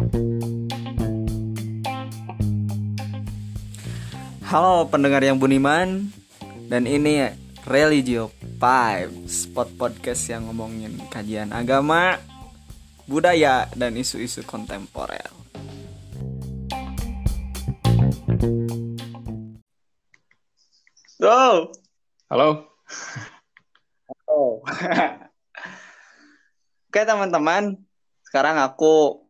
Halo pendengar yang buniman Dan ini Religio 5 Spot podcast yang ngomongin kajian agama Budaya dan isu-isu kontemporer Go! Halo. Oh. Oke teman-teman, sekarang aku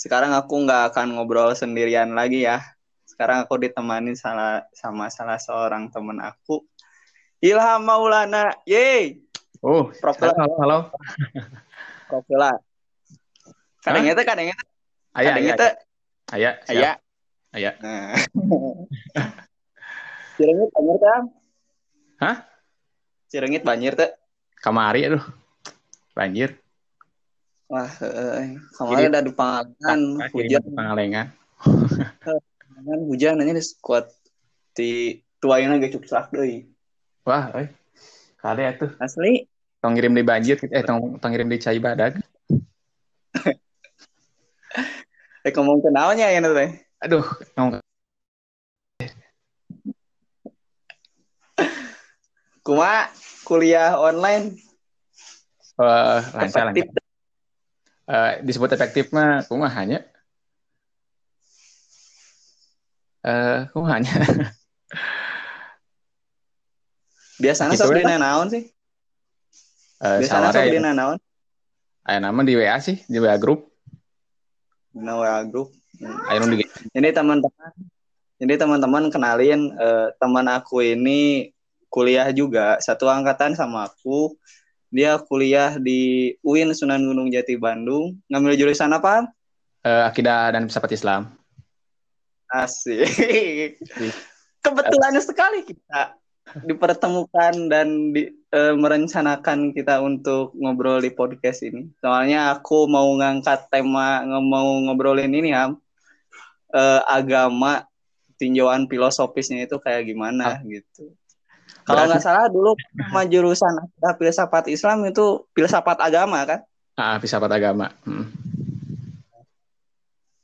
sekarang aku nggak akan ngobrol sendirian lagi ya. Sekarang aku ditemani salah sama salah seorang teman aku, Ilham Maulana. Yeay, Oh, Profil. halo, halo. Kopila. Kadang itu, kadang itu, Ayah, kadang itu. ayah. Ayah. Ayah. Cirengit banjir tuh. Hah? Cirengit banjir tuh. Kamari, aduh. Banjir. Wah, eh, kemarin ada di Pangalengan, hujan. Pangalengan. kan hujan nanya di squad di tuaina ge cukrak deui. Wah, eh. Kali atuh. Asli Tong ngirim di banjir, eh tong, tong ngirim di cai badag. eh ngomong ke naonnya ya teh. Aduh, ngomong Kuma kuliah online eh, lancar, lancar. Eh, disebut efektif mah kumaha hanya. Eh, kumaha hanya. Biasanya Gitu sok ya. dina naon sih? Eh, Biasanya sok saware dina naon? aya nama di WA sih, di WA grup. Dina WA nu di Ini teman-teman jadi teman-teman kenalin eh, teman aku ini kuliah juga satu angkatan sama aku. Dia kuliah di UIN Sunan Gunung Jati Bandung. Ngambil jurusan apa? eh, akidah dan filsafat Islam. Asik. Kebetulan sekali kita dipertemukan dan di, eh, merencanakan kita untuk ngobrol di podcast ini. Soalnya aku mau ngangkat tema mau ngobrolin ini Ham. Eh, agama tinjauan filosofisnya itu kayak gimana gitu. Kalau nggak salah dulu sama jurusan filsafat Islam itu filsafat agama kan? Ah, filsafat agama. Hmm.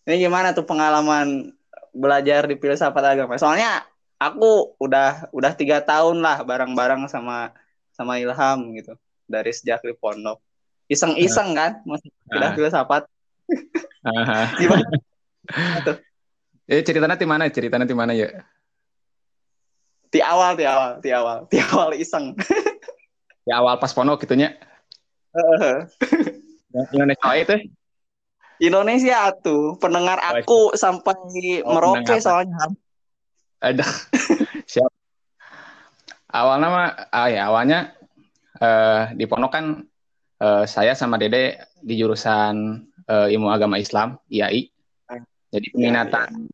Ini gimana tuh pengalaman belajar di filsafat agama? Soalnya aku udah udah tiga tahun lah bareng-bareng sama sama Ilham gitu dari sejak di pondok. Iseng-iseng kan masih udah Ah. filsafat. Aha. Gimana? Eh ceritanya di mana? Ceritanya di mana ya? Di awal, di awal, di awal, di awal iseng. Di awal pas pondok gitunya. Indonesia itu. Indonesia tuh pendengar Oh, aku sampai Oh, Merauke pendengar. soalnya. Ada. Siap. Awalnya mah ah ya awalnya eh, di pondok kan eh, saya sama Dede di jurusan eh, Ilmu Agama Islam, IAI. Jadi peminatan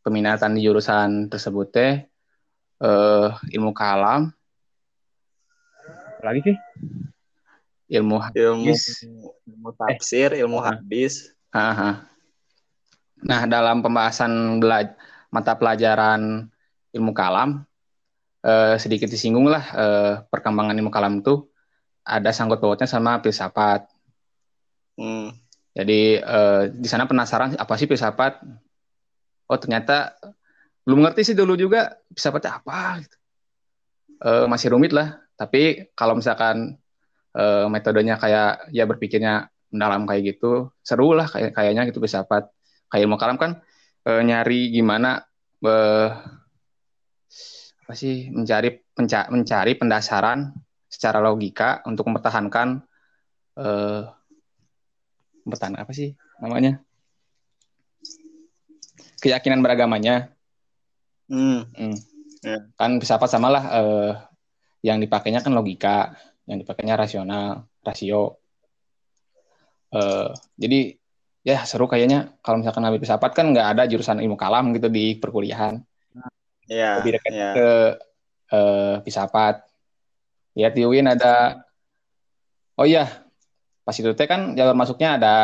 peminatan di jurusan tersebut teh eh, ilmu kalam. Lagi sih? Ilmu Ilmu hadis. ilmu tafsir, ilmu Ah. hadis. Aha. Nah, dalam pembahasan bela- mata pelajaran ilmu kalam, eh, sedikit disinggung lah eh, perkembangan ilmu kalam itu ada sangkut pautnya sama filsafat. Hmm. Jadi eh, di sana penasaran apa sih filsafat? Oh ternyata belum ngerti sih dulu juga filsafatnya apa. Gitu. Eh, masih rumit lah. Tapi kalau misalkan eh, metodenya kayak ya berpikirnya mendalam kayak gitu, seru lah kayak kayaknya gitu filsafat. Kayak ilmu kalam kan eh, nyari gimana apa sih mencari penca- mencari pendasaran secara logika untuk mempertahankan eh, mempertahankan apa sih namanya keyakinan beragamanya Hmm. Hmm. Ya. kan filsafat samalah eh, yang dipakainya kan logika yang dipakainya rasional rasio Eh, jadi ya seru kayaknya kalau misalkan ngambil filsafat kan nggak ada jurusan ilmu kalam gitu di perkuliahan Ya. lebih dekat ya. ke eh, filsafat lihat di UIN ada oh iya pas itu teh kan jalur masuknya ada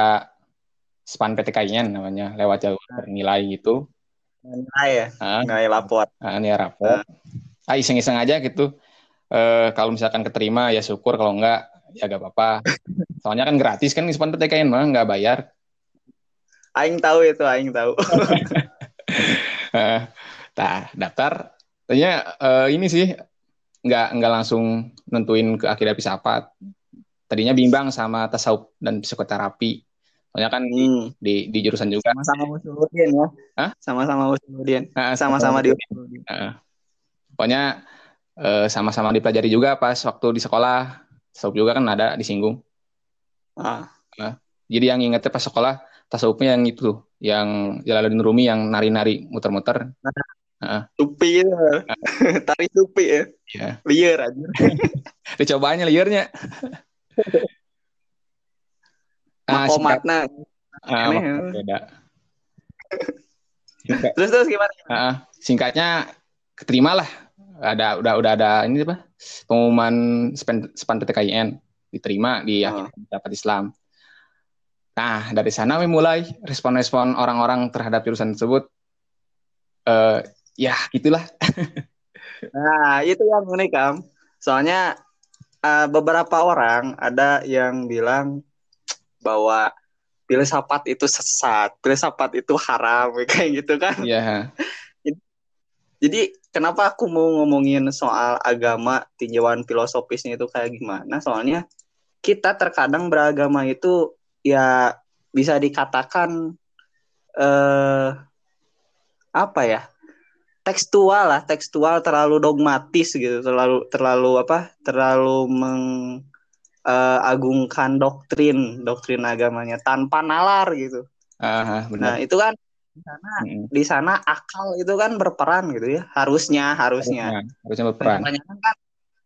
span PTKI-nya namanya lewat jalur nilai gitu Nilai ya, ah nilai lapor. nilai rapor ah iseng-iseng aja gitu Eh, kalau misalkan keterima ya syukur kalau enggak ya gak apa-apa soalnya kan gratis kan span PTKI mah nggak bayar Aing tahu itu, aing tahu. Eh, Nah, daftar tanya eh, ini sih nggak nggak langsung nentuin ke akidah filsafat. Tadinya bimbang sama tasawuf dan psikoterapi. Soalnya kan di, Hmm. di, di jurusan juga. Sama-sama Usuluddin ya. Hah? Sama-sama Usuluddin. Nah, Sama-sama di Usuluddin. Heeh. Pokoknya eh, sama-sama dipelajari juga pas waktu di sekolah. Tasawuf juga kan ada disinggung. Ah. Jadi yang ingetnya pas sekolah tasawufnya yang itu, yang Jalaluddin Rumi yang nari-nari muter-muter. Supi itu. Tari supi ya. Ya. Liar aja. Dicobaannya liarnya. Singkat, Makomatna. ah, aneh, beda. Singkat- Terus terus gimana? ah, singkatnya keterima lah. Ada udah udah ada ini apa? Pengumuman span, span PTKIN diterima di Oh. akhir dapat Islam. Nah, dari sana we mulai respon-respon orang-orang terhadap jurusan tersebut. Eh, ya, gitulah. Nah, itu yang unik, Kam. Soalnya eh, beberapa orang ada yang bilang bahwa filsafat itu sesat, filsafat itu haram, kayak gitu kan. Ya, Jadi kenapa aku mau ngomongin soal agama tinjauan filosofisnya itu kayak gimana? Soalnya kita terkadang beragama itu ya bisa dikatakan eh apa ya? tekstual lah, tekstual terlalu dogmatis gitu, terlalu terlalu apa? terlalu mengagungkan doktrin, doktrin agamanya tanpa nalar gitu. ah, Nah, benar. itu kan di sana Mm-mm. di sana akal itu kan berperan gitu ya harusnya harusnya Harusnya, harusnya berperan. kebanyakan kan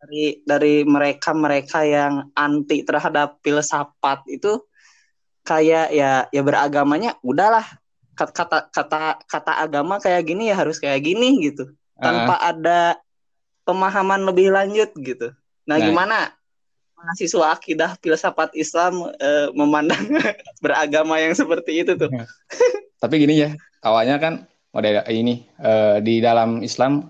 dari dari mereka mereka yang anti terhadap filsafat itu kayak ya ya beragamanya udahlah kata kata kata agama kayak gini ya harus kayak gini gitu tanpa ada pemahaman lebih lanjut gitu nah, Nah. gimana mahasiswa akidah filsafat Islam eh, memandang beragama yang seperti itu tuh Tapi gini ya, awalnya kan model ini eh, di dalam Islam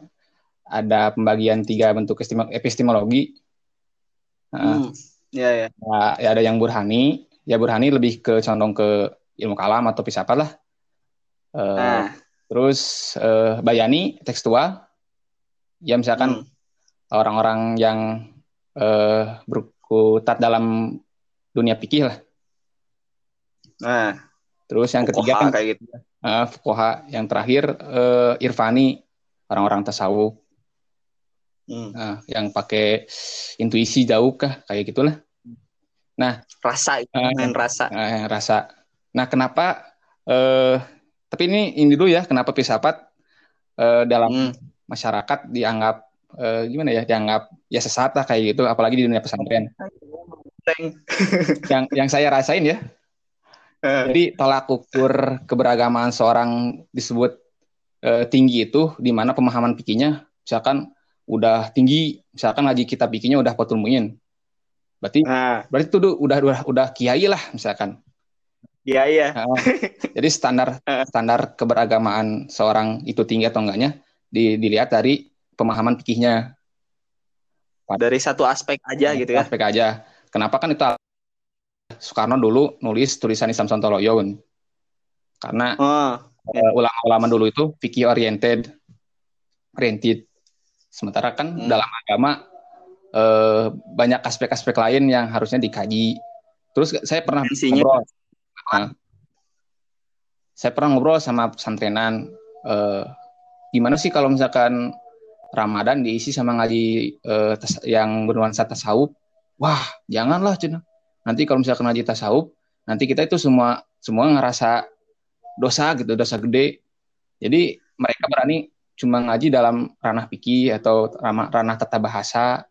ada pembagian tiga bentuk epistemologi. Nah, Hmm. Ya ya. ya- ya ada yang burhani, ya burhani lebih ke condong ke ilmu kalam atau filsafat lah. Eh, Nah, Terus eh, bayani tekstual, ya misalkan hmm. orang-orang yang eh, berkutat dalam dunia fikih lah. nah, Terus yang ketiga kan kayak gitu. eh, fuqaha, yang terakhir eh, irfani, orang-orang tasawuf. Hmm. Nah, yang pakai intuisi jauh kah kayak gitulah. Rasa itu Ah. main rasa. Nah, yang rasa. Nah, kenapa eh tapi ini ini dulu ya, kenapa filsafat eh, dalam Hmm. masyarakat dianggap eh, gimana ya, dianggap ya sesat lah kayak gitu, apalagi di dunia pesantren. Yang yang saya rasain ya, Eh, jadi tolak ukur keberagaman seorang disebut eh, tinggi itu di mana pemahaman pikirnya misalkan udah tinggi, misalkan lagi kita pikirnya udah potul muin. Berarti Nah, berarti itu udah udah udah, udah kiai lah misalkan. iya iya. Nah, jadi standar standar keberagamaan seorang itu tinggi atau enggaknya di- dilihat dari pemahaman fikihnya Dari satu aspek aja gitu ya. aspek aja. Kenapa kan itu Soekarno dulu nulis tulisan Islam Sontoloyo karena Oh, eh, ulama-ulama dulu itu fikih oriented oriented. Sementara kan Hmm. dalam agama eh, banyak aspek-aspek lain yang harusnya dikaji. Terus saya pernah Tensinya. ngobrol, Nah, saya pernah ngobrol sama pesantrenan. eh, gimana sih kalau misalkan Ramadan diisi sama ngaji eh, tas- yang bernuansa tasawuf? Wah, janganlah cina. Nanti kalau misalkan ngaji tasawuf, nanti kita itu semua semua ngerasa dosa gitu, dosa gede. Jadi mereka berani cuma ngaji dalam ranah fikih atau ranah, ranah tata bahasa,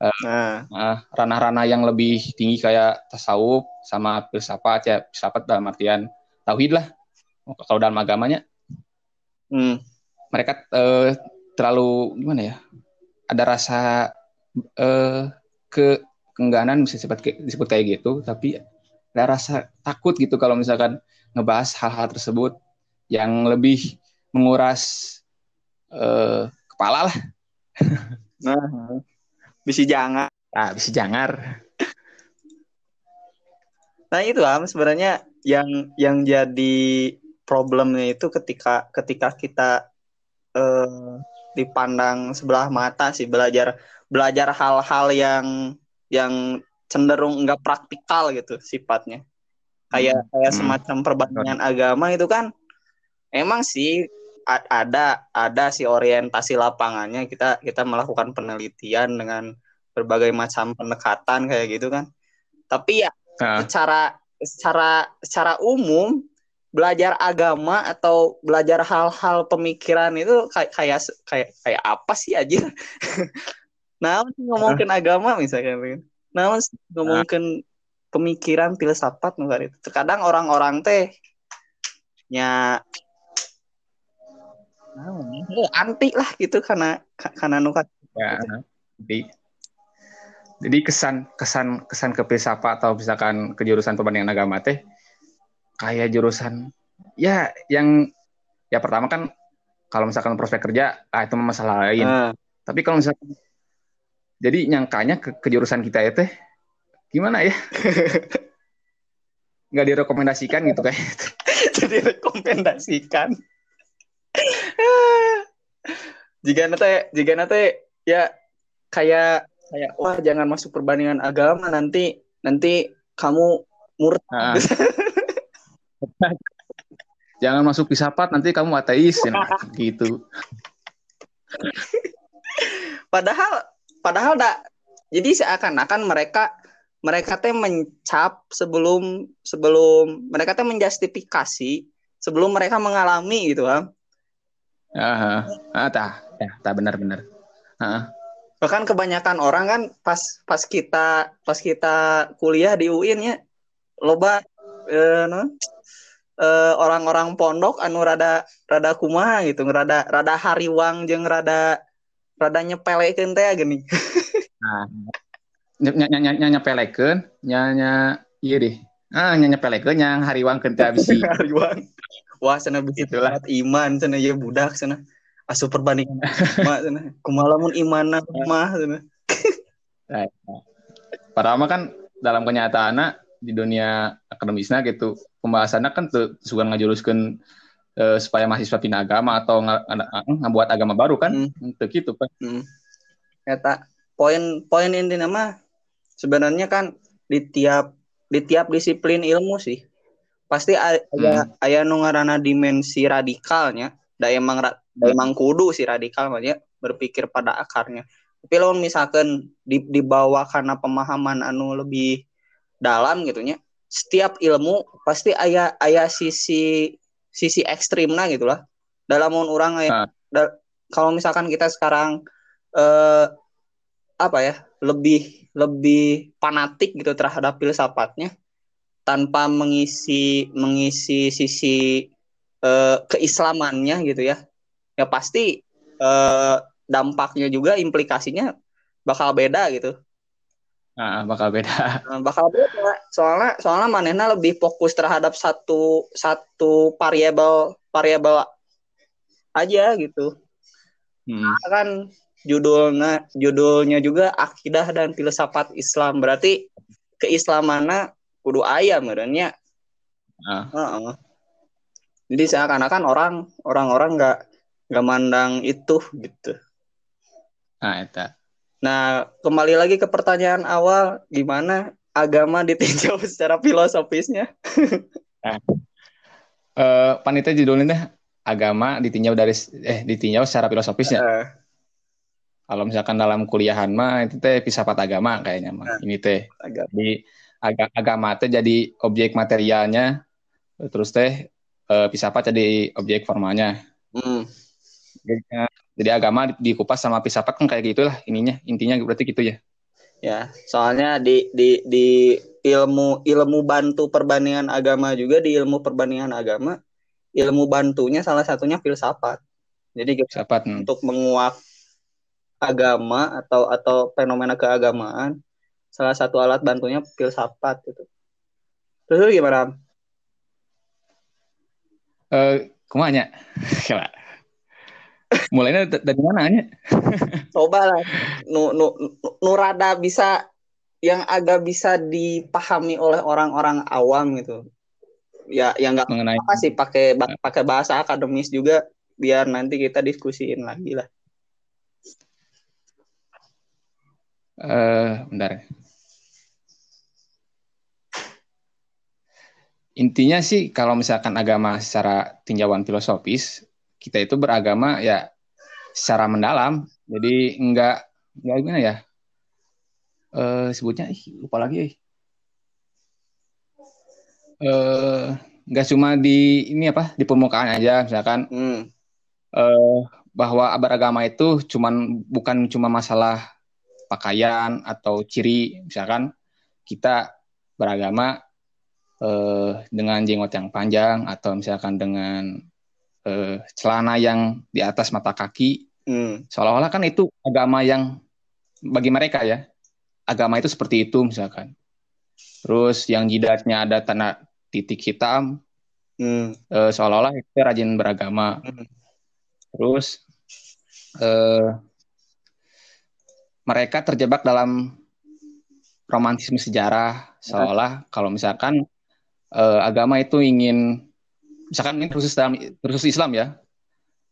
nah, Nah, ranah-ranah yang lebih tinggi kayak tasawuf sama filsafat ya filsafat dalam artian tauhid lah kalau dalam agamanya hmm. mereka eh, terlalu gimana ya? Ada rasa eh, ke keengganan bisa disebut, kayak- disebut kayak gitu tapi ada rasa takut gitu kalau misalkan ngebahas hal-hal tersebut yang lebih menguras eh, kepala lah. Nah, bisa jangan. ah bisa jangar. Nah itu am sebenarnya yang yang jadi problemnya itu ketika ketika kita eh, dipandang sebelah mata sih belajar belajar hal-hal yang yang cenderung enggak praktikal gitu sifatnya. Kayak Hmm. kayak Hmm. semacam perbandingan agama itu kan emang sih ada ada sih orientasi lapangannya. Kita kita melakukan penelitian dengan berbagai macam pendekatan kayak gitu kan. Tapi ya Nah, secara secara secara umum belajar agama atau belajar hal-hal pemikiran itu kayak kayak kayak kayak apa sih aja nah ngomongin agama misalkan nah sih ngomongin pemikiran filsafat itu? Terkadang orang-orang teh nya ya, eh, anti lah gitu karena karena nukat ya, jadi jadi kesan kesan kesan ke filsafat atau misalkan ke jurusan perbandingan agama teh kayak jurusan ya yang ya pertama kan kalau misalkan prospek kerja ah itu masalah lain. Nah, tapi kalau misalkan jadi nyangkanya ke, ke jurusan kita ya teh gimana ya? Nggak direkomendasikan gitu kayak jadi rekomendasikan. Jika nate jika nate ya kayak kayak wah jangan masuk perbandingan agama nanti nanti kamu murtad. Nah. jangan masuk filsafat nanti kamu ateis ya, gitu. Padahal padahal dak jadi seakan-akan mereka mereka teh mencap sebelum sebelum mereka teh menjustifikasi sebelum mereka mengalami gitu kan ah ah tah ya tah benar-benar ah. Bahkan kebanyakan orang kan pas pas kita pas kita kuliah di UIN ya loba eh, non, eh, orang-orang pondok anu rada rada kumaha gitu rada rada hariwang jeung rada rada nyepelekeun teh gini nah nya nya nya nya nyepelekeun nya nya iya deh. Ah nya nyepelekeun yang hariwang keun teh abisi hariwang. Wah sana bisa Itulah. kuat iman sana ya budak sana asup perbandingan mak sana kumaha lamun imanna mah sana padahal mah kan dalam kenyataannya di dunia akademisnya gitu. Pembahasannya kan tuh suka ngajuruskeun eh, supaya mahasiswa pindah agama atau ngabuat agama baru kan? Hmm. Teu gitu kan Hmm. Eta poin poin intinya mah sebenarnya kan di tiap di tiap disiplin ilmu sih pasti a- aya aya nu ngaranna dimensi radikalnya da emang ra- da emang kudu si radikal mah nya berpikir pada akarnya. Tapi lamun misalkan di, dibawa karena pemahaman anu lebih dalam gitu nya setiap ilmu pasti aya aya sisi sisi ekstrimnya gitu lah dalam orang aya Ah. da- kalau misalkan kita sekarang eh apa ya lebih lebih fanatik gitu terhadap filsafatnya tanpa mengisi mengisi sisi eh, keislamannya gitu ya ya pasti eh, dampaknya juga implikasinya bakal beda gitu nah, bakal beda. Nah, bakal beda. Soalnya soalnya manehna lebih fokus terhadap satu satu variabel variabel aja gitu. Hmm. kan judulnya judulnya juga akidah dan filsafat Islam. Berarti keislamannya kudu ayam merenya Ah. jadi seakan-akan orang orang-orang nggak nggak mandang itu gitu. Nah eta nah kembali lagi ke pertanyaan awal gimana agama ditinjau secara filosofisnya? Eh panitia judulnya agama ditinjau dari eh ditinjau secara filosofisnya. Eh, kalau misalkan dalam kuliahan mah itu teh filsafat agama kayaknya mah ini teh. agak di aga- agama teh jadi objek materialnya terus teh eh, filsafat jadi objek formalnya hmm, jadi, jadi agama di- dikupas sama filsafat kan kayak gitulah ininya. Intinya berarti gitu ya. Ya soalnya di di di ilmu ilmu bantu perbandingan agama juga di ilmu perbandingan agama ilmu bantunya salah satunya filsafat. Jadi filsafat hmm. untuk menguak agama atau atau fenomena keagamaan salah satu alat bantunya filsafat gitu. Terus gimana eh kumanya. mulainya dari mana nya coba lah nu, nu, nu- nu rada bisa yang agak bisa dipahami oleh orang-orang awam gitu ya yang nggak mengenai apa sih pakai pakai bahasa akademis juga biar nanti kita diskusiin lagi lah. eh bentar. Intinya sih kalau misalkan agama secara tinjauan filosofis, kita itu beragama ya secara mendalam. Jadi enggak enggak gimana ya? Eh sebutnya ih, lupa lagi. Eh Eh, nggak cuma di ini apa di permukaan aja misalkan Hmm. eh, bahwa beragama itu cuman bukan cuma masalah pakaian atau ciri misalkan kita beragama eh, dengan jenggot yang panjang atau misalkan dengan eh, celana yang di atas mata kaki Hmm. seolah-olah kan itu agama yang bagi mereka ya agama itu seperti itu misalkan terus yang jidatnya ada tanda titik hitam Hmm. eh, seolah-olah itu rajin beragama Hmm. terus eh, mereka terjebak dalam romantisme sejarah seolah kalau misalkan eh, agama itu ingin misalkan ini khusus dalam khusus Islam ya.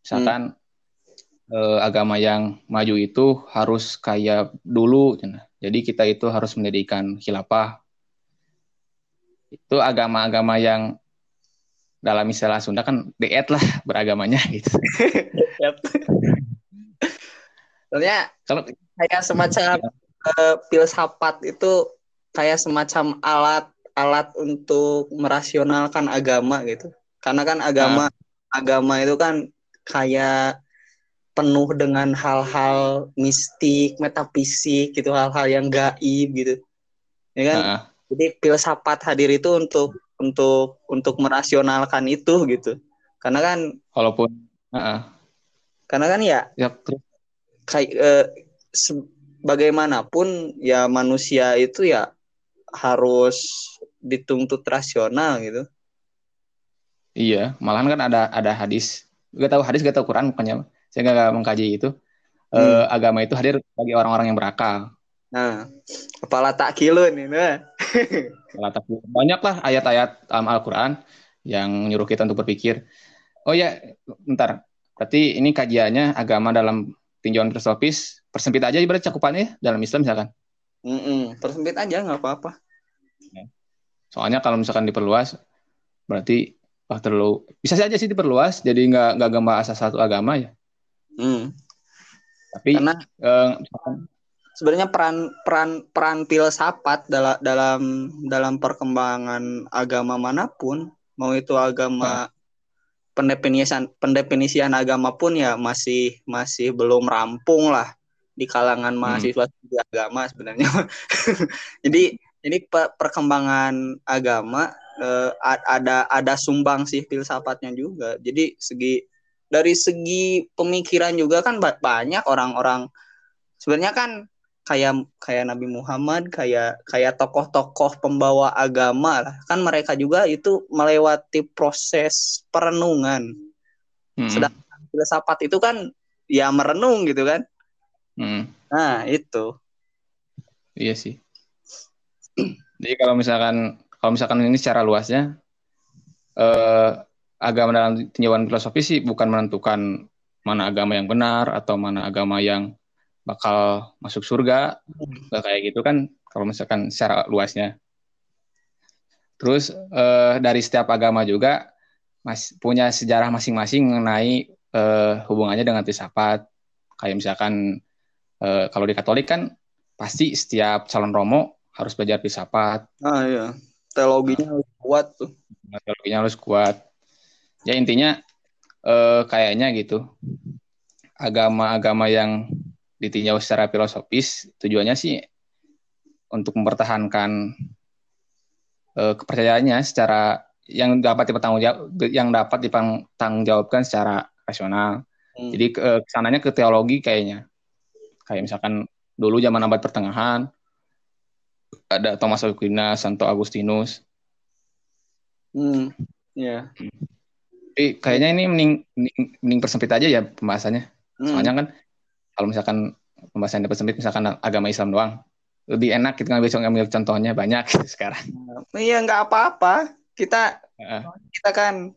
Misalkan eh, agama yang maju itu harus kayak dulu jadi kita itu harus mendirikan khilafah. Itu agama-agama yang dalam istilah Sunda kan diet lah beragamanya gitu. Soalnya kalau kayak semacam eh, filsafat itu kayak semacam alat alat untuk merasionalkan agama gitu. Karena kan agama agama itu kan kayak penuh dengan hal-hal mistik, metafisik gitu, hal-hal yang gaib gitu. Ya kan? Heeh. Jadi filsafat hadir itu untuk untuk untuk merasionalkan itu gitu. Karena kan walaupun heeh. karena kan ya terus kayak eh, se- bagaimanapun ya manusia itu ya harus dituntut rasional gitu. Iya, malahan kan ada ada hadis. Gak tahu hadis, gak tahu Quran pokoknya. Saya gak mengkaji itu. Eh, Hmm. agama itu hadir bagi orang-orang yang berakal. Nah, kepala tak kilo nih, nah. Kalau tak- Banyak lah ayat-ayat dalam Al-Quran yang nyuruh kita untuk berpikir. Oh ya, bentar. Berarti ini kajiannya agama dalam tinjauan filosofis. Persempit aja berarti cakupannya dalam Islam misalkan. Mm-mm, persempit aja nggak apa-apa. Soalnya kalau misalkan diperluas, berarti wah terlalu bisa saja sih diperluas. Jadi nggak nggak gambar asal satu agama ya. Hmm. Tapi Karena eh, sebenarnya peran peran peran filsafat dalam dalam dalam perkembangan agama mana pun, mau itu agama pendefinisian pendefinisian agama pun ya masih masih belum rampung lah di kalangan mahasiswa studi agama sebenarnya. jadi pe- perkembangan agama a- ada ada sumbang sih filsafatnya juga. Jadi segi dari segi pemikiran juga kan ba- banyak orang-orang sebenarnya kan kayak kayak Nabi Muhammad, kayak kayak tokoh-tokoh pembawa agama lah. Kan mereka juga itu melewati proses perenungan. hmm, Sedang- Filsafat itu kan ya merenung gitu kan. hmm. Nah, itu. Iya sih. Jadi kalau misalkan kalau misalkan ini secara luasnya eh, agama dalam tinjauan filosofi sih bukan menentukan mana agama yang benar atau mana agama yang bakal masuk surga, nggak kayak gitu kan kalau misalkan secara luasnya. Terus eh, dari setiap agama juga mas punya sejarah masing-masing mengenai eh, hubungannya dengan filsafat. Kayak misalkan eh, kalau di Katolik kan pasti setiap calon romo harus belajar filsafat, Ah iya. Teologinya harus kuat tuh. teologinya harus kuat. Ya intinya eh, kayaknya gitu. Agama-agama yang ditinjau secara filosofis tujuannya sih untuk mempertahankan eh, kepercayaannya secara yang dapat dipertanggungjawab yang dapat dipertanggungjawabkan secara rasional. Hmm. Jadi ke ke sananya ke teologi kayaknya. Kayak misalkan dulu zaman abad pertengahan ada Thomas Aquinas, Santo Agustinus. Hmm. Iya. Tapi kayaknya ini mending, mending, mending persempit aja ya pembahasannya. Hmm. Soalnya kan kalau misalkan pembahasannya persempit misalkan agama Islam doang, lebih enak kita ngambil ngambil contohnya banyak sekarang. Iya nggak apa-apa. Kita Heeh. kita kan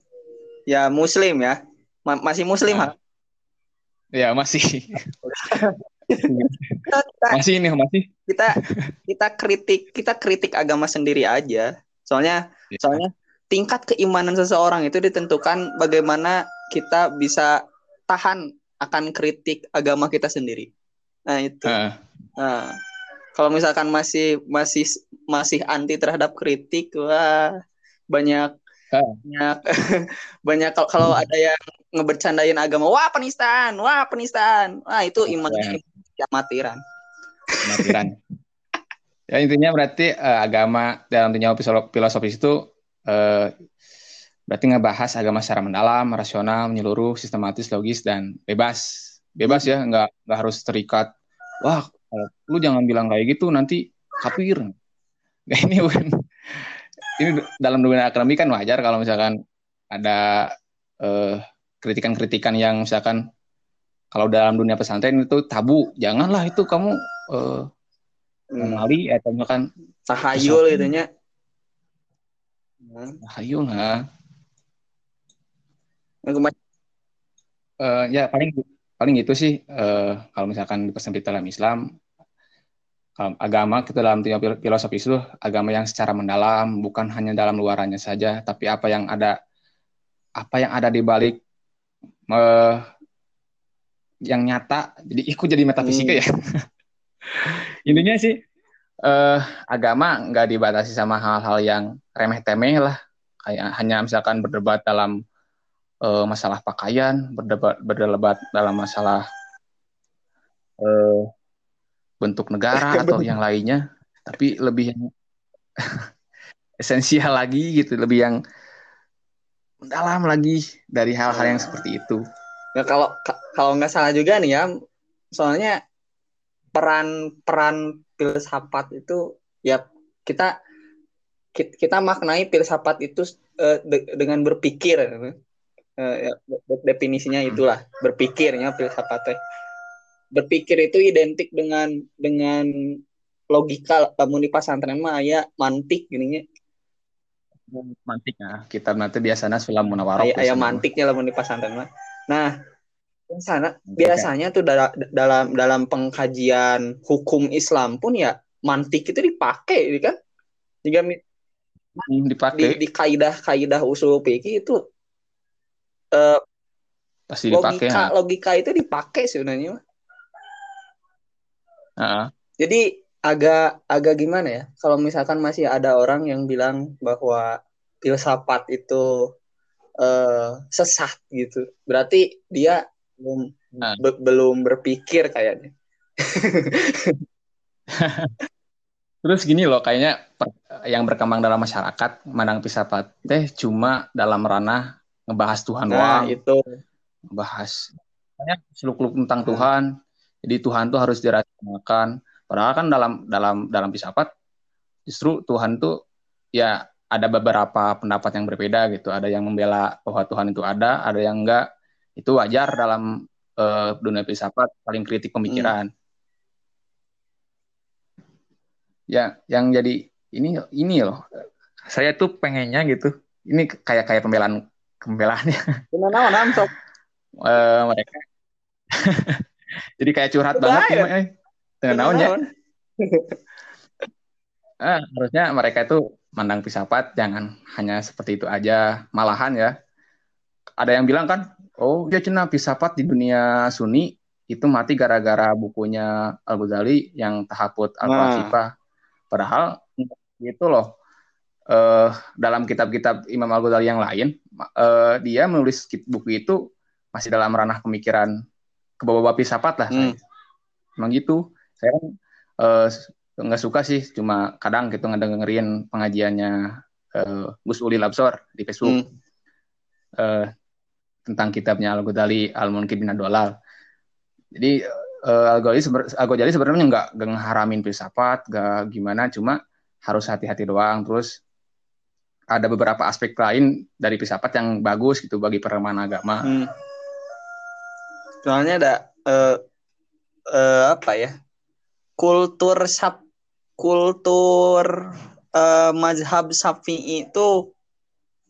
ya muslim ya. Ma- masih muslim ha? Ya masih Kita, masih ini masih. kita kita kritik kita kritik agama sendiri aja. Soalnya Ya. soalnya tingkat keimanan seseorang itu ditentukan bagaimana kita bisa tahan akan kritik agama kita sendiri. Nah, itu. Heeh. Nah, kalau misalkan masih masih masih anti terhadap kritik, wah banyak Ah. banyak banyak kalau- ada yang ngebercandain agama, wah penistaan, wah penistaan, wah itu imannya ya matiran. Matiran. ya intinya berarti eh, agama dalam dunia filosofis itu eh, berarti ngebahas agama secara mendalam, rasional, menyeluruh, sistematis, logis dan bebas. Bebas ya, nggak nggak harus terikat. Wah, lu jangan bilang kayak gitu nanti kafir. Ini ini dalam dunia akademik kan wajar kalau misalkan ada eh, kritikan-kritikan yang misalkan kalau dalam dunia pesantren itu tabu, janganlah itu kamu eh, Hmm. atau misalkan Tahayul gitu nya. Hmm. ayo lah Yang kema- Eh, ya paling paling itu sih eh, kalau misalkan di pesan dalam Islam kalau agama kita dalam filosofi itu agama yang secara mendalam bukan hanya dalam luarannya saja tapi apa yang ada apa yang ada di balik eh, yang nyata jadi ikut jadi metafisika Hmm. ya intinya sih eh, agama nggak dibatasi sama hal-hal yang remeh-temeh lah kayak hanya misalkan berdebat dalam eh, masalah pakaian, berdebat berdebat dalam masalah eh, bentuk negara atau yang lainnya, tapi lebih yang esensial lagi gitu, lebih yang mendalam lagi dari hal-hal yang seperti itu. Ya kalau ka- kalau nggak salah juga nih ya, soalnya peran peran filsafat itu ya kita ki- kita maknai filsafat itu eh, de- dengan berpikir. Eh, ya, de- definisinya itulah berpikirnya filsafat. Berpikir itu identik dengan dengan logika lamun di pesantren mah aya mantik gininya Mantiknya kita nanti biasanya sulam munawarok aya, aya biasanya. mantiknya lamun di pesantren mah. Nah, Mantik, biasanya tuh dala- dalam dalam pengkajian hukum Islam pun ya mantik itu dipakai kan. Jika Hmm, di, dipakai di kaidah-kaidah usul fikih itu eh, pasti dipakai. logika ha. logika itu dipakai sebenarnya. Heeh. Jadi agak agak gimana ya? Kalau misalkan masih ada orang yang bilang bahwa filsafat itu eh, sesat gitu, berarti dia belum Nah. be- belum berpikir kayaknya. Terus gini loh, kayaknya per- yang berkembang dalam masyarakat, mandang filsafat teh cuma dalam ranah ngebahas Tuhan Nah, doang, itu. ngebahas banyak seluk-beluk tentang Hmm. Tuhan. Jadi Tuhan tuh harus dirasakan. Padahal kan dalam dalam dalam filsafat justru Tuhan tuh ya ada beberapa pendapat yang berbeda gitu. Ada yang membela bahwa Tuhan itu ada, ada yang enggak. Itu wajar dalam eh, dunia filsafat saling kritik pemikiran. Ya, yang jadi ini ini loh. Saya tuh pengennya gitu. Ini kayak kayak pembelaan pembelaannya Gimana naon sok eh, mereka. jadi kayak curhat Betul banget eh. Dengan naon? Ah, harusnya mereka itu mandang filsafat jangan hanya seperti itu aja. Malahan ya, ada yang bilang kan, oh dia cina filsafat di dunia Sunni itu mati gara-gara bukunya Al Ghazali yang Tahaput Al Falsifah. Padahal itu loh eh, dalam kitab-kitab Imam Al Ghazali yang lain, eh, dia menulis buku itu masih dalam ranah pemikiran ke bawah filsafat lah. Hmm. Emang gitu. Saya kan eh, nggak suka sih, cuma kadang gitu ngedengerin pengajiannya eh, Gus Uli Labsor di Facebook Hmm. eh, tentang kitabnya Al Ghazali Al Munkir bin Dolal. Jadi eh, Al Ghazali seber- Al Ghazali sebenarnya nggak ngeharamin filsafat, nggak gimana, cuma harus hati-hati doang. Terus ada beberapa aspek lain dari filsafat yang bagus gitu bagi perkembangan agama. Hmm. Soalnya ada eh, eh, apa ya? Kultur sab kultur eh, mazhab Syafi'i itu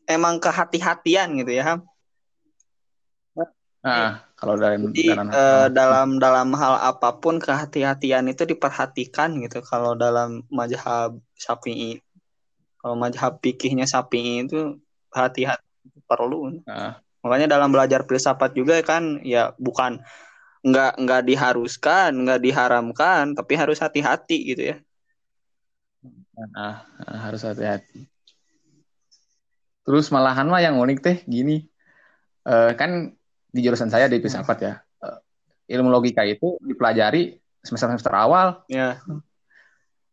emang kehati-hatian gitu ya Nah, kalau dalam Jadi dalam, eh, dalam dalam hal apa pun kehati-hatian itu diperhatikan gitu. Kalau dalam mazhab Syafi'i, kalau mazhab fikihnya Syafi'i itu hati-hati perlu. Nah, Makanya dalam belajar filsafat juga kan ya bukan nggak nggak diharuskan, nggak diharamkan, tapi harus hati-hati gitu ya. nah, harus hati-hati. Terus malahan mah yang unik teh gini, Eh, kan di jurusan saya di filsafat ya, eh, ilmu logika itu dipelajari semester-semester awal, Ya,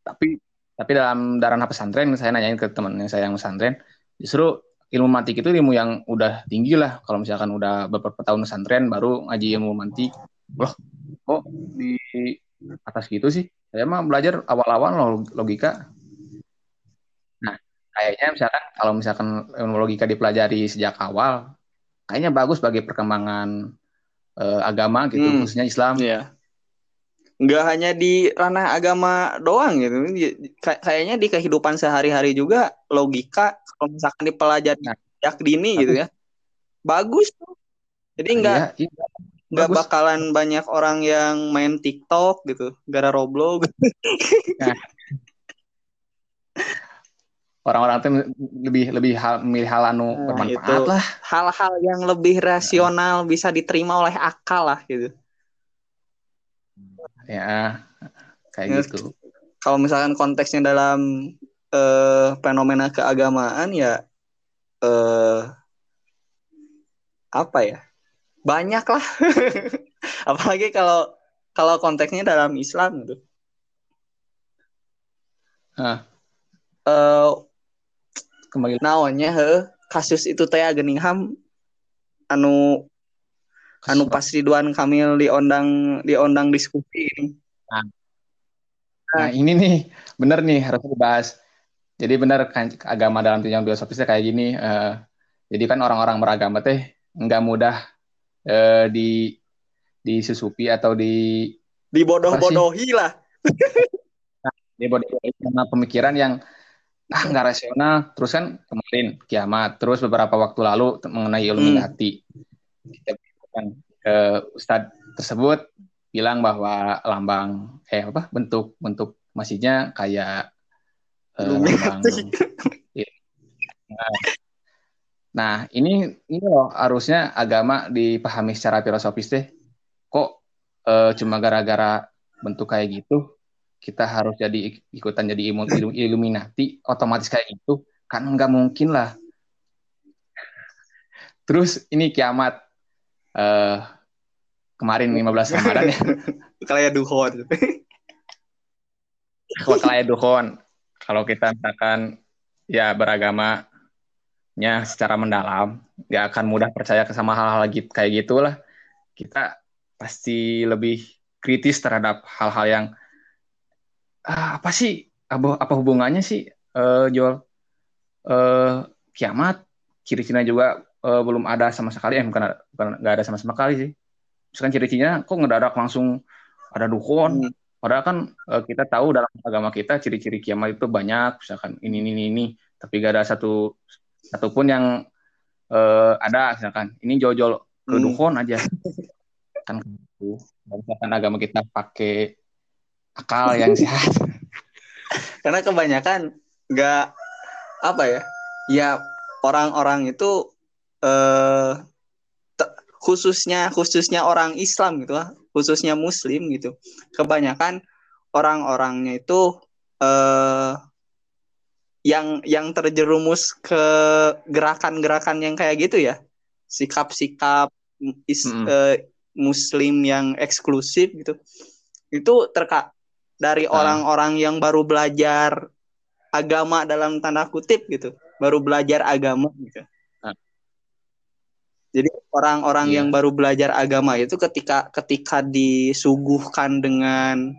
tapi tapi dalam dalam pesantren saya nanyain ke teman saya yang pesantren, justru ilmu mantik itu ilmu yang udah tinggi lah. Kalau misalkan udah beberapa tahun pesantren baru ngaji ilmu mantik, loh kok di atas gitu sih? Saya mah belajar awal-awal logika. Nah, kayaknya misalkan kalau misalkan ilmu logika dipelajari sejak awal, kayaknya bagus bagi perkembangan eh, agama gitu, Hmm. khususnya Islam. Iya. Nggak hanya di ranah agama doang gitu. Kay- Kayaknya di kehidupan sehari-hari juga logika kalau misalkan dipelajari Nah. sejak dini gitu ya. Bagus tuh. Jadi nggak Iya, iya. Nggak bakalan banyak orang yang main TikTok gitu, gara Roblox. Orang-orang tuh lebih lebih hal, milih hal anu Nah, bermanfaat itu. lah. Hal-hal yang lebih rasional bisa diterima oleh akal lah gitu. Ya, kayak Ya, gitu. Kalau misalkan konteksnya dalam eh, fenomena keagamaan ya eh apa ya? Banyak lah. Apalagi kalau kalau konteksnya dalam Islam gitu. Nah, Eh kembali naonnya he kasus itu teh geuning ham anu anu pas Ridwan Kamil diondang diondang diskusi ini. Nah, ini nih, bener nih harus dibahas. Jadi bener kan agama dalam tinjauan filosofisnya kayak gini. eh, jadi kan orang-orang beragama teh nggak mudah eh, di disusupi atau di Dibodoh-bodohi lah. dibodohi sama pemikiran yang ah nggak rasional. Terus kan kemarin kiamat. Terus beberapa waktu lalu mengenai Illuminati. Kita kan ke Ustadz tersebut bilang bahwa lambang eh apa bentuk bentuk masjidnya kayak eh, lambang Illuminati. Nah, ini ini loh harusnya agama dipahami secara filosofis deh. Kok eh, cuma gara-gara bentuk kayak gitu kita harus jadi ik- ikutan jadi imu- ilu- Illuminati otomatis kayak gitu kan nggak mungkin lah. Terus ini kiamat eh kemarin 15 Ramadan ya Kayak duhon. kalau kayak duhon kalau kita misalkan ya beragamanya secara mendalam nggak akan mudah percaya ke sama hal-hal gitu kayak gitulah. Kita pasti lebih kritis terhadap hal-hal yang ah, apa sih? Apa, apa hubungannya sih? Eh Joel eh kiamat? Ciri-cirinya juga eh, belum ada sama sekali. Eh bukan nggak ada sama sekali sih. Misalkan ciri-cirinya kok ngedadak langsung ada duhon Hmm. Padahal kan eh, kita tahu dalam agama kita ciri-ciri kiamat itu banyak, misalkan ini ini ini, tapi gak ada satu satupun yang eh, ada, misalkan ini jojol ke Hmm. dukun aja, kan. Dan misalkan agama kita pakai akal yang sehat, Karena kebanyakan nggak apa ya? Ya orang-orang itu eh khususnya khususnya orang Islam gitu lah, khususnya Muslim gitu. Kebanyakan orang-orangnya itu eh yang yang terjerumus ke gerakan-gerakan yang kayak gitu ya, sikap-sikap is- Mm-mm. eh, Muslim yang eksklusif gitu. Itu terka dari Ah. orang-orang yang baru belajar agama dalam tanda kutip gitu, baru belajar agama gitu. Ah. Jadi orang-orang Iya. yang baru belajar agama itu ketika ketika disuguhkan dengan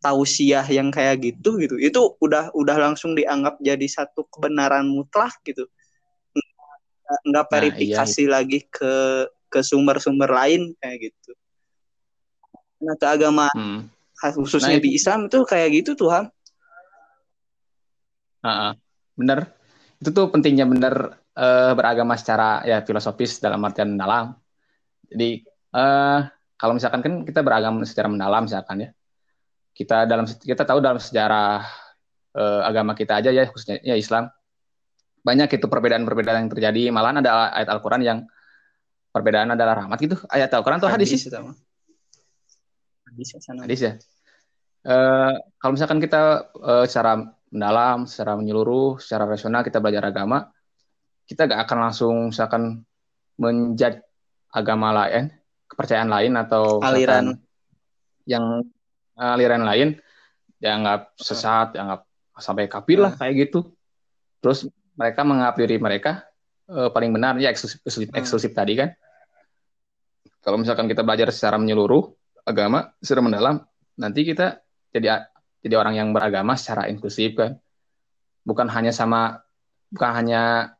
tausiah yang kayak gitu gitu, itu udah udah langsung dianggap jadi satu kebenaran mutlak gitu. Nggak- Nggak Nah, verifikasi lagi ke ke sumber-sumber lain kayak gitu. Nah, keagamaan Hmm. khususnya Nah, di Islam itu kayak gitu tuh Ham. Ah, ah. bener. itu tuh pentingnya bener uh, beragama secara ya filosofis dalam artian mendalam. Jadi uh, kalau misalkan kan kita beragama secara mendalam misalkan ya. Kita dalam kita tahu dalam sejarah uh, agama kita aja ya khususnya ya Islam banyak itu perbedaan-perbedaan yang terjadi. Malahan ada ayat Al-Qur'an yang perbedaan adalah rahmat gitu. Ayat Al-Qur'an tuh hadis, hadis sih. Hadis ya. Hadis ya. Uh, kalau misalkan kita uh, secara mendalam, secara menyeluruh, secara rasional kita belajar agama, kita gak akan langsung misalkan menjadi agama lain, kepercayaan lain atau aliran yang aliran lain dianggap sesat, dianggap sampai kafir lah kayak gitu. Terus mereka menganggap diri mereka uh, paling benar ya eksklusif, eksklusif, hmm. eksklusif tadi kan. Kalau misalkan kita belajar secara menyeluruh agama secara mendalam, nanti kita jadi jadi orang yang beragama secara inklusif kan bukan hanya sama bukan hanya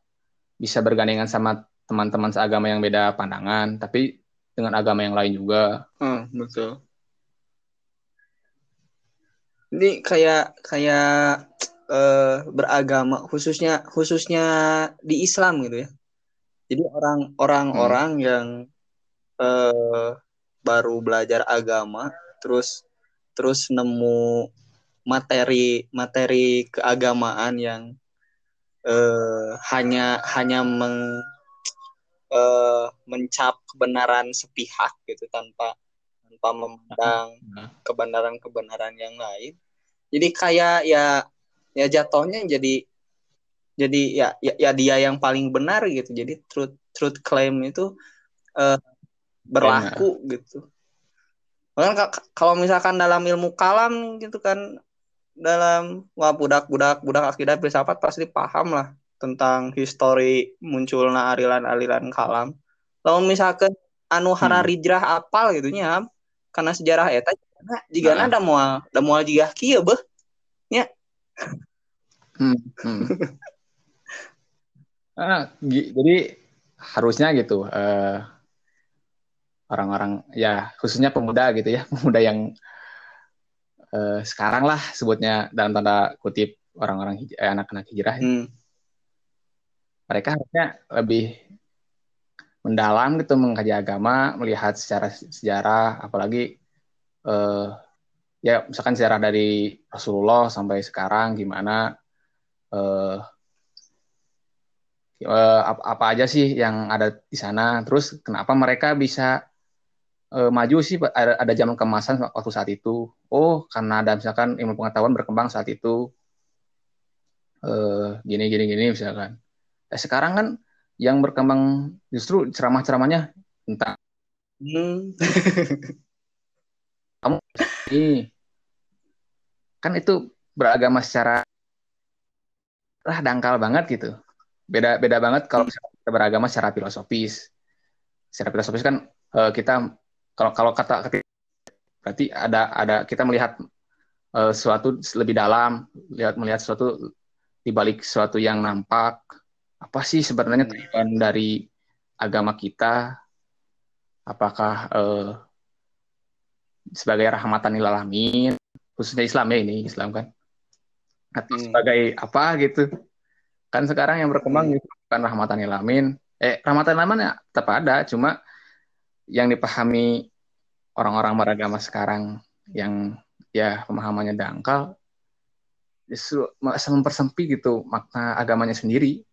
bisa bergandengan sama teman-teman seagama yang beda pandangan tapi dengan agama yang lain juga hmm, betul ini kayak kayak uh, beragama khususnya khususnya di Islam gitu ya jadi orang orang hmm. orang yang uh, baru belajar agama terus terus nemu materi materi keagamaan yang uh, hanya hanya meng uh, mencap kebenaran sepihak gitu tanpa tanpa memandang nah. kebenaran-kebenaran yang lain. Jadi kayak ya ya jatuhnya jadi jadi ya, ya ya dia yang paling benar gitu. Jadi truth truth claim itu uh, berlaku Benar. gitu. Bahkan kalau misalkan dalam ilmu kalam gitu kan dalam wah budak-budak budak akidah filsafat pasti paham lah tentang histori munculnya aliran-aliran kalam. Lalu misalkan anu hararijrah hmm. apal gitu nya karena sejarah eta jika nah. ada mual ada mual jika kia beh nya hmm, hmm. ah, jadi harusnya gitu uh, orang-orang ya khususnya pemuda gitu ya pemuda yang uh, sekarang lah sebutnya dalam tanda kutip orang-orang eh, anak-anak hijrah hmm. mereka harusnya lebih mendalam gitu mengkaji agama melihat secara sejarah apalagi uh, ya misalkan sejarah dari Rasulullah sampai sekarang gimana uh, uh, apa, aja sih yang ada di sana terus kenapa mereka bisa uh, maju sih ada, ada zaman kemasan waktu saat itu. Oh, karena ada misalkan ilmu pengetahuan berkembang saat itu. Uh, gini gini gini misalkan. Eh, sekarang kan yang berkembang justru ceramah-ceramahnya tentang hmm. kamu ini kan itu beragama secara lah dangkal banget gitu. Beda beda banget kalau kita beragama secara filosofis. Secara filosofis kan uh, kita kalau kalau kata berarti ada ada kita melihat uh, suatu lebih dalam, lihat melihat suatu di balik suatu yang nampak. Apa sih sebenarnya hmm. tujuan dari agama kita? Apakah uh, sebagai rahmatan lil alamin, khususnya Islam ya ini Islam kan? Atau hmm. sebagai apa gitu? Kan sekarang yang berkembang hmm. itu kan rahmatan lil alamin. Eh rahmatan lil alamin ya tetap ada, cuma yang dipahami orang-orang beragama sekarang yang ya pemahamannya dangkal justru mempersempit gitu makna agamanya sendiri.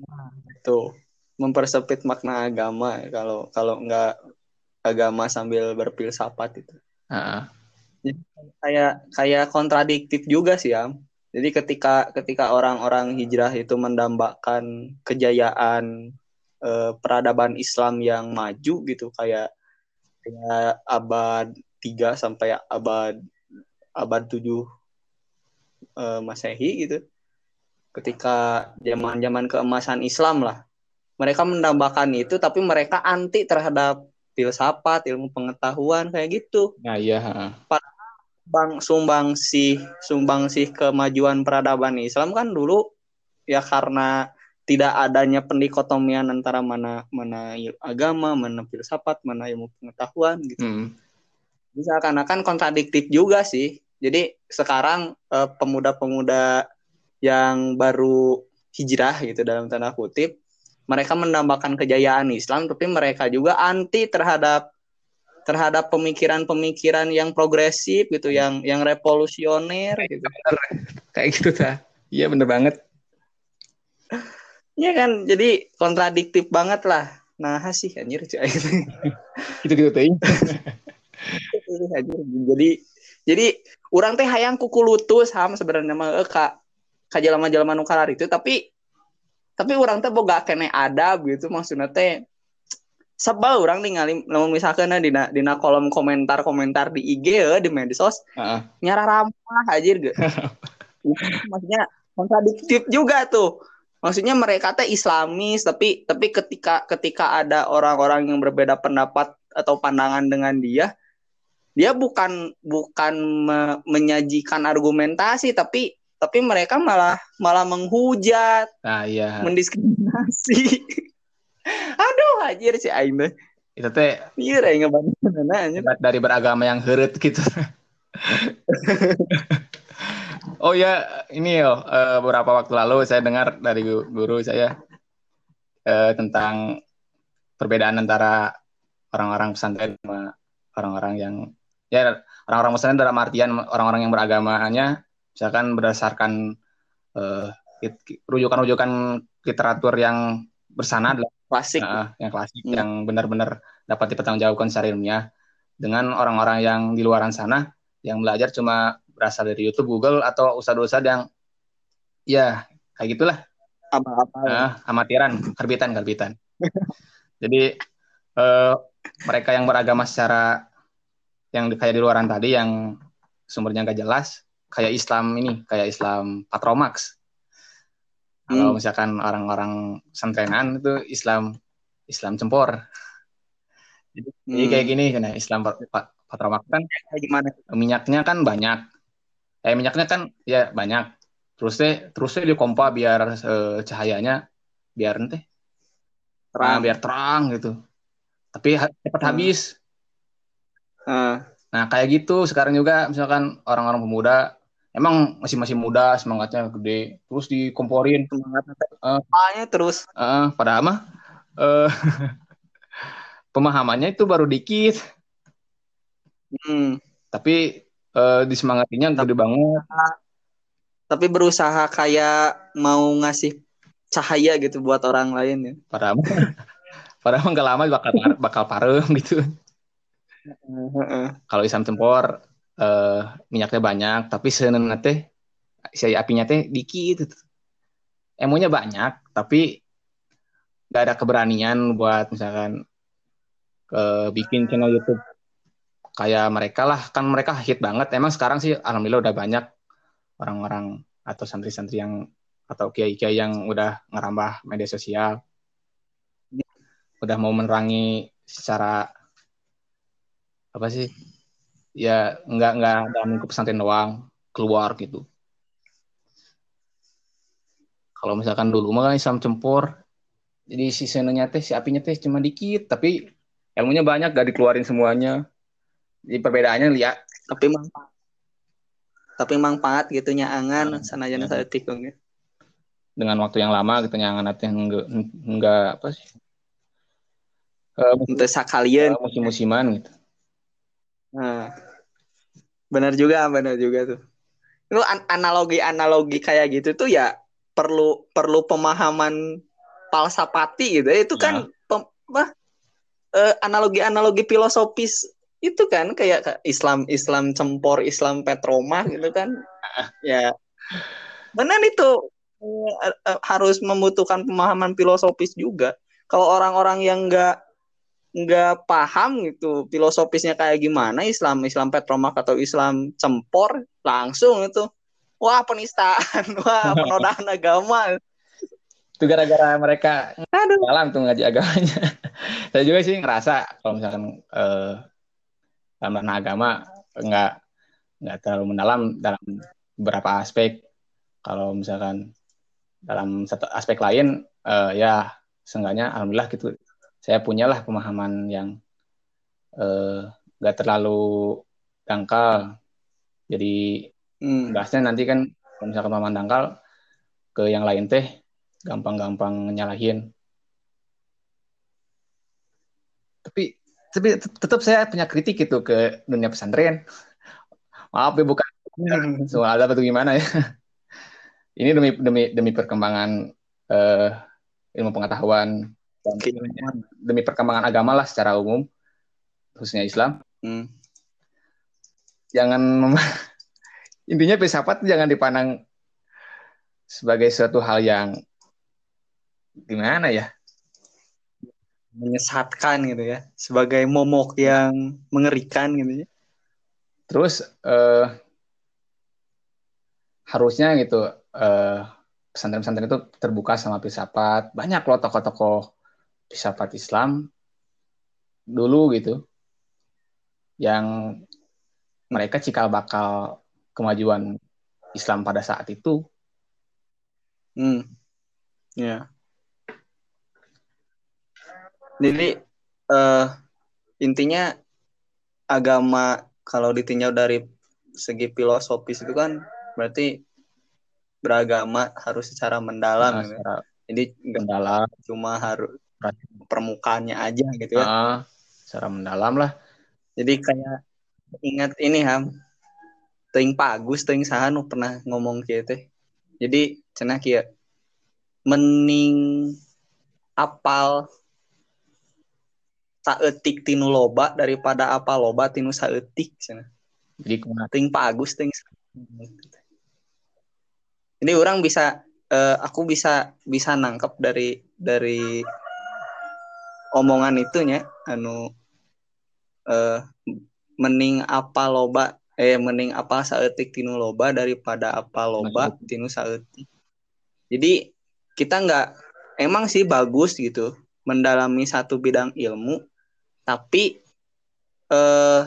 Nah, itu mempersempit makna agama kalau kalau nggak agama sambil berfilsafat itu. Uh-uh. kayak kayak kontradiktif juga sih ya. Jadi ketika ketika orang-orang hijrah itu mendambakan kejayaan eh, peradaban Islam yang maju gitu kayak ya abad 3 sampai abad abad 7 uh, eh, Masehi gitu. Ketika zaman-zaman keemasan Islam lah. Mereka menambahkan itu tapi mereka anti terhadap filsafat, ilmu pengetahuan kayak gitu. Nah, iya, Bang sumbang sih sumbang sih kemajuan peradaban Islam kan dulu ya karena tidak adanya pendikotomian antara mana mana agama, mana filsafat, mana ilmu pengetahuan gitu. Hmm. Bisa akan kontradiktif juga sih. Jadi sekarang eh, pemuda-pemuda yang baru hijrah gitu dalam tanda kutip mereka menambahkan kejayaan Islam tapi mereka juga anti terhadap terhadap pemikiran-pemikiran yang progresif gitu yang yang revolusioner gitu. Kayak gitu ta iya bener banget. Iya kan? Jadi kontradiktif banget lah. Nah sih anjir gitu gitu tuh jadi jadi orang teh hayang kuku lutus ham sebenarnya mah eh, kak kak jalan nukalar itu tapi tapi orang teh boga kene adab gitu maksudnya teh sebel orang ningali namun misalkan di dina kolom komentar komentar di IG ya di medsos uh-uh. nyara ramah aja gitu maksudnya kontradiktif juga tuh maksudnya mereka teh Islamis tapi tapi ketika ketika ada orang-orang yang berbeda pendapat atau pandangan dengan dia dia bukan bukan me menyajikan argumentasi tapi tapi mereka malah malah menghujat nah iya. mendiskriminasi. Aduh anjir si aing itu teh iya ngebantu dari beragama yang heret gitu. Oh ya ini yo uh, beberapa waktu lalu saya dengar dari guru saya uh, tentang perbedaan antara orang-orang pesantren sama orang-orang yang ya orang-orang Muslim dalam artian orang-orang yang beragamanya misalkan berdasarkan uh, rujukan-rujukan literatur yang bersanad klasik uh, yang klasik hmm. yang benar-benar dapat dipertanggungjawabkan secara ilmiah dengan orang-orang yang di luaran sana yang belajar cuma berasal dari YouTube, Google atau ustadz-ustadz yang ya kayak gitulah apa-apa uh, amatiran, karbitan, karbitan. Jadi uh, mereka yang beragama secara yang kayak di luaran tadi yang sumbernya nggak jelas kayak Islam ini kayak Islam Patromax hmm. kalau misalkan orang-orang santrenan itu Islam Islam cempor jadi, hmm. jadi kayak gini kan Islam Patromax kan gimana minyaknya kan banyak eh minyaknya kan ya banyak terus deh terus deh dikompa biar eh, cahayanya biar nanti terang. Nah, biar terang gitu tapi cepat hmm. habis Uh. Nah kayak gitu sekarang juga misalkan orang-orang pemuda emang masih masih muda semangatnya gede. Terus dikomporin. Semangat uh, terus. uh, padahal mah uh, pemahamannya itu baru dikit. Hmm. tapi uh, disemangatinya gede banget. Tapi berusaha kayak mau ngasih cahaya gitu buat orang lain ya. Padahal padahal nggak lama bakal bakal parem gitu. Kalau isam tempor uh, minyaknya banyak, tapi senen teh si apinya teh dikit. Emonya banyak, tapi gak ada keberanian buat misalkan ke bikin channel YouTube kayak mereka lah. Kan mereka hit banget. Emang sekarang sih alhamdulillah udah banyak orang-orang atau santri-santri yang atau kiai-kiai yang udah ngerambah media sosial. Udah mau menerangi secara apa sih ya nggak nggak dalam lingkup pesantren doang keluar gitu. Kalau misalkan dulu mah kan Islam cempur jadi si senenya teh si apinya teh cuma dikit tapi ilmunya banyak gak dikeluarin semuanya. Jadi perbedaannya lihat tapi manfaat. Tapi manfaat gitu angan nah, sana aja saya tikung ya. Dengan waktu yang lama gitu nyangan nanti enggak enggak apa sih? Uh, untuk sakalian uh, musim-musiman gitu Nah, benar juga, benar juga tuh. Itu analogi-analogi kayak gitu tuh ya perlu perlu pemahaman palsapati gitu. Itu kan nah. apa? Uh, analogi-analogi filosofis itu kan kayak Islam Islam cempor Islam petroma gitu kan ya benar itu uh, harus membutuhkan pemahaman filosofis juga kalau orang-orang yang nggak nggak paham gitu filosofisnya kayak gimana Islam Islam Petromak atau Islam cempor langsung itu. Wah penistaan wah penodaan agama. Itu gara-gara mereka Aduh. dalam tuh ngaji agamanya. Saya juga sih ngerasa kalau misalkan eh, dalam agama nggak nggak terlalu mendalam dalam beberapa aspek. Kalau misalkan dalam satu aspek lain eh, ya seenggaknya alhamdulillah gitu saya punyalah pemahaman yang uh, gak terlalu dangkal. Jadi hmm. bahasnya nanti kan kalau misalkan pemahaman dangkal ke yang lain teh gampang-gampang nyalahin tapi tapi tetap saya punya kritik gitu ke dunia pesantren maaf ya bukan hmm. soal ada atau gimana ya ini demi demi demi perkembangan uh, ilmu pengetahuan dan demi perkembangan agama lah secara umum khususnya Islam. Hmm. jangan intinya filsafat jangan dipandang sebagai suatu hal yang gimana ya? Menyesatkan gitu ya. Sebagai momok yang mengerikan gitu ya. Terus uh, harusnya gitu uh, pesantren-pesantren itu terbuka sama filsafat. Banyak loh tokoh-tokoh filsafat Islam dulu gitu yang mereka cikal bakal kemajuan Islam pada saat itu. Hmm. Ya. Jadi uh, intinya agama kalau ditinjau dari segi filosofis itu kan berarti beragama harus secara mendalam nah, secara jadi mendalam cuma harus permukaannya aja gitu ya uh, secara mendalam lah jadi kayak ingat ini ham ting pagus ting sahan pernah ngomong gitu jadi cenah kia mening apal saetik tinu loba daripada apa loba tinu saetik sana. Jadi ting bagus ting. Ini orang bisa uh, aku bisa bisa nangkep dari dari omongan itunya anu uh, mending apa loba eh mending apa saetik tinu loba daripada apa loba tinu saetik. Jadi kita nggak emang sih bagus gitu mendalami satu bidang ilmu tapi eh,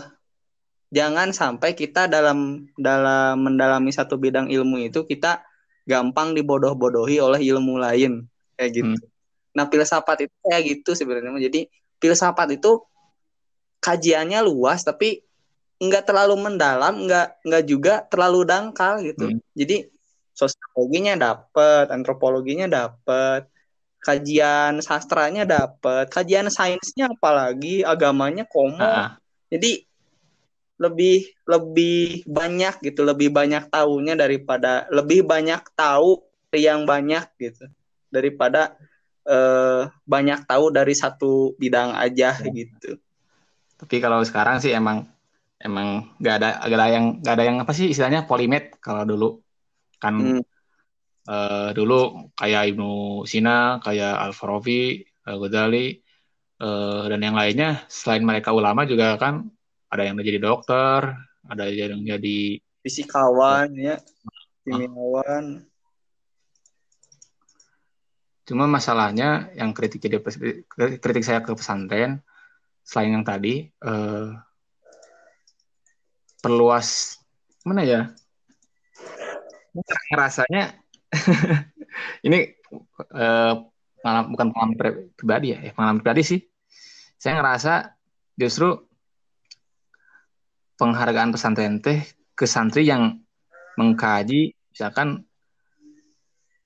jangan sampai kita dalam dalam mendalami satu bidang ilmu itu kita gampang dibodoh-bodohi oleh ilmu lain kayak gitu. Hmm. Nah filsafat itu kayak gitu sebenarnya. Jadi filsafat itu kajiannya luas tapi nggak terlalu mendalam, nggak nggak juga terlalu dangkal gitu. Hmm. Jadi sosiologinya dapat, antropologinya dapat, kajian sastranya dapat, kajian sainsnya apalagi agamanya komo. Uh. Jadi lebih lebih banyak gitu, lebih banyak tahunya daripada lebih banyak tahu yang banyak gitu daripada uh, banyak tahu dari satu bidang aja ya. gitu. Tapi kalau sekarang sih emang emang nggak ada gak ada yang nggak ada yang apa sih istilahnya polimet kalau dulu kan hmm uh, dulu kayak Ibnu Sina, kayak Al-Farabi, uh, Ghazali, uh, dan yang lainnya selain mereka ulama juga kan ada yang jadi dokter, ada yang jadi fisikawan ya, kimiawan. Cuma masalahnya yang kritik jadi kritik saya ke pesantren selain yang tadi uh, perluas mana ya? Rasanya ini pengalaman, bukan pengalaman pribadi ya, eh, pengalaman pribadi sih. Saya ngerasa justru penghargaan pesantren teh ke santri yang mengkaji, misalkan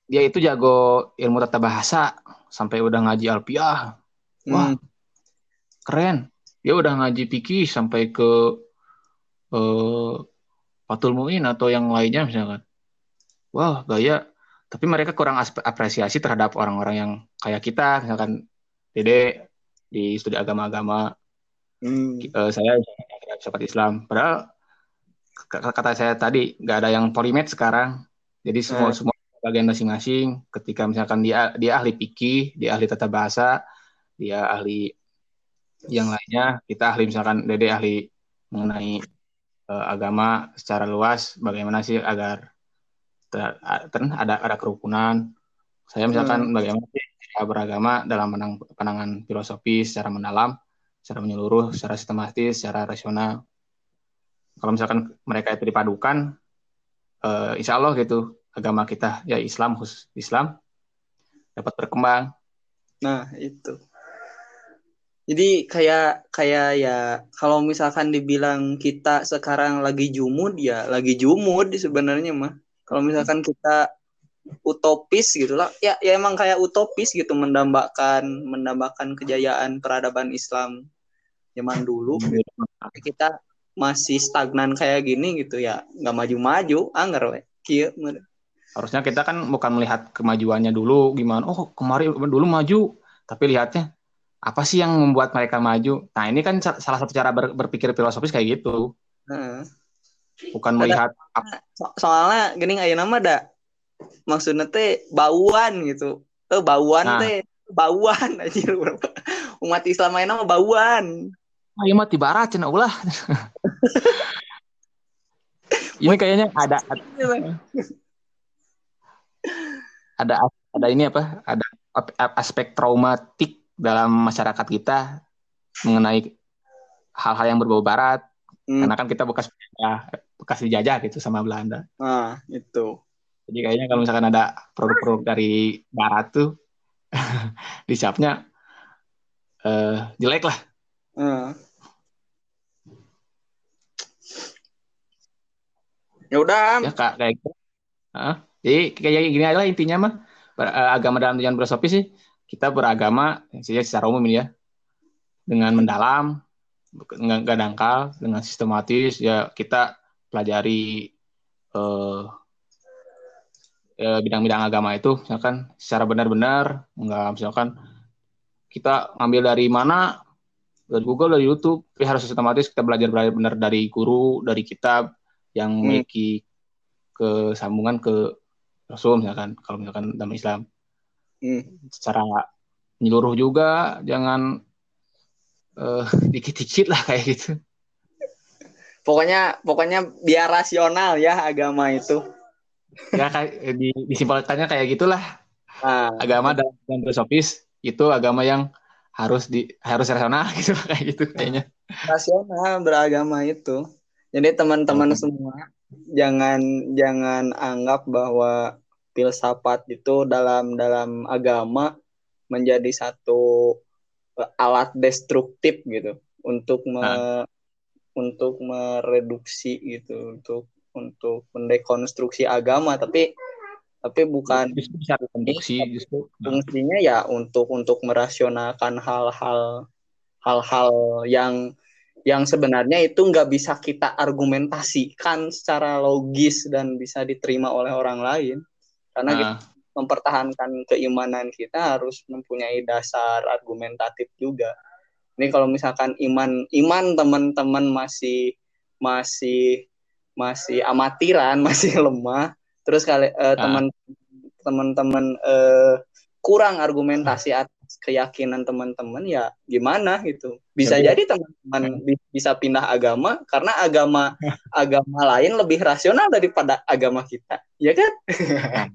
dia itu jago ilmu tata bahasa sampai udah ngaji alpiah, wah hmm. keren. Dia udah ngaji pikir sampai ke uh, Fatul Muin atau yang lainnya misalkan. Wah, gaya tapi mereka kurang apresiasi terhadap orang-orang yang kayak kita misalkan Dede di studi agama-agama hmm. uh, saya sahabat Islam padahal kata saya tadi nggak ada yang polimet sekarang jadi semua hmm. semua bagian masing-masing ketika misalkan dia dia ahli pikih dia ahli tata bahasa dia ahli yang lainnya kita ahli misalkan Dede ahli mengenai uh, agama secara luas bagaimana sih agar ter, ada ada kerukunan. Saya misalkan hmm. bagaimana cara beragama dalam menang, pandangan filosofi secara mendalam, secara menyeluruh, secara sistematis, secara rasional. Kalau misalkan mereka itu dipadukan, uh, insya Allah gitu agama kita ya Islam khusus Islam dapat berkembang. Nah itu. Jadi kayak kayak ya kalau misalkan dibilang kita sekarang lagi jumud ya lagi jumud sebenarnya mah kalau misalkan kita utopis gitu lah ya ya emang kayak utopis gitu mendambakan mendambakan kejayaan peradaban Islam zaman dulu tapi kita masih stagnan kayak gini gitu ya nggak maju-maju anggar we Kia, harusnya kita kan bukan melihat kemajuannya dulu gimana oh kemarin dulu maju tapi lihatnya apa sih yang membuat mereka maju? Nah ini kan salah satu cara ber, berpikir filosofis kayak gitu. Hmm. bukan melihat so soalnya gini ayo nama ada maksudnya teh bauan gitu. Tuh bauan nah. teh bauan aja umat Islam lain nama bauan. Ah iya mah barat cina ulah. Ini kayaknya ada ada ada ini apa ada aspek traumatik dalam masyarakat kita mengenai hal-hal yang berbau barat hmm. karena kan kita bekas bekas dijajah gitu sama Belanda. Ah, itu. Jadi kayaknya kalau misalkan ada produk-produk dari barat tuh dicapnya uh, jelek lah. Hmm. Ya udah. Ya kak kayak gitu. Uh, jadi kayak gini aja lah intinya mah eh, agama dalam tujuan filosofi sih kita beragama secara umum ya dengan mendalam nggak dangkal dengan sistematis ya kita pelajari eh, eh, bidang-bidang agama itu misalkan secara benar-benar nggak misalkan kita ngambil dari mana dari Google dari YouTube tapi harus sistematis kita belajar belajar benar dari guru dari kitab yang hmm. memiliki kesambungan ke Rasul misalkan kalau misalkan dalam Islam. Hmm. secara menyeluruh juga jangan uh, dikit-dikit lah kayak gitu. Pokoknya pokoknya biar rasional ya agama itu. Ya kayak di, disimpulkannya kayak gitulah. Nah. agama dan, dan filosofis itu agama yang harus di harus rasional gitu kayak gitu kayaknya. Rasional beragama itu. Jadi teman-teman. semua jangan jangan anggap bahwa filsafat itu dalam dalam agama menjadi satu uh, alat destruktif gitu untuk me, nah. untuk mereduksi gitu untuk untuk mendekonstruksi agama tapi tapi bukan bisa rekonstruksi justru fungsinya ya untuk untuk merasionalkan hal-hal hal-hal yang yang sebenarnya itu nggak bisa kita argumentasikan secara logis dan bisa diterima oleh orang lain karena nah. kita mempertahankan keimanan kita harus mempunyai dasar argumentatif juga. Ini kalau misalkan iman iman teman-teman masih masih masih amatiran, masih lemah, terus kali uh, teman teman-teman uh, kurang argumentasi atas keyakinan teman-teman ya gimana gitu. Bisa jadi, jadi teman-teman bisa pindah agama karena agama agama lain lebih rasional daripada agama kita, ya kan?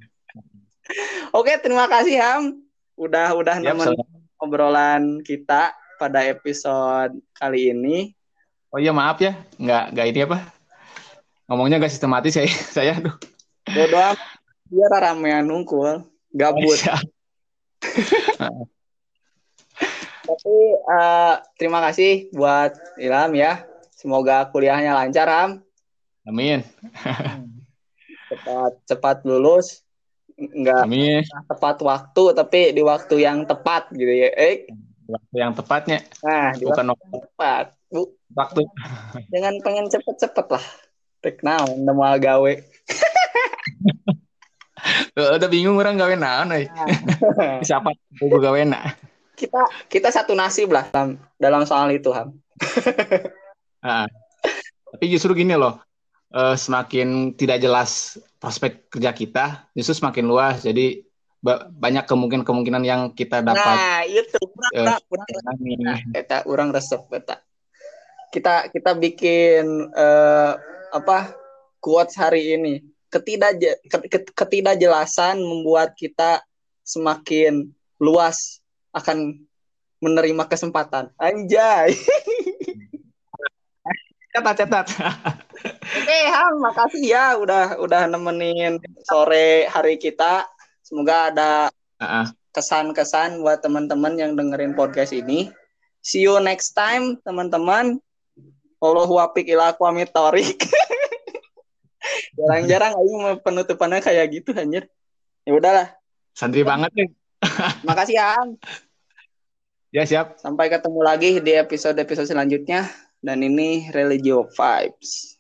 Oke, terima kasih Ham. Udah udah yep, nemen obrolan kita pada episode kali ini. Oh iya maaf ya, nggak nggak ini apa? Ngomongnya nggak sistematis ya, saya aduh. Bodo biar ramean nungkul, gabut. Tapi uh, terima kasih buat Ilham ya. Semoga kuliahnya lancar, Ham. Amin. cepat cepat lulus. Nggak tepat waktu tapi di waktu yang tepat gitu ya. Eh? Waktu yang tepatnya. Nah di bukan waktu yang tepat. Bu. Waktu. Jangan pengen cepet-cepet lah. Naon udah mau gawe udah bingung orang gawe naon nah. siapa gue gawe na kita kita satu nasib lah dalam, dalam soal itu ham. Nah, tapi justru gini loh uh, semakin tidak jelas prospek kerja kita justru semakin luas. Jadi banyak kemungkinan kemungkinan yang kita dapat. Nah itu. Kurang uh, kurang nah, kita kurang resep kita. Kita kita bikin uh, apa quotes hari ini. Ketidak ketidakjelasan membuat kita semakin luas akan menerima kesempatan anjay catat catat Oke, Ham, makasih ya udah udah nemenin sore hari kita. Semoga ada kesan-kesan buat teman-teman yang dengerin podcast ini. See you next time, teman-teman. Wallahu wapik ila torik. Jarang-jarang ayo penutupannya kayak gitu anjir. Ya udahlah. Santri banget nih. Makasih ya. Ang. Ya siap. Sampai ketemu lagi di episode-episode selanjutnya. Dan ini Religio Vibes.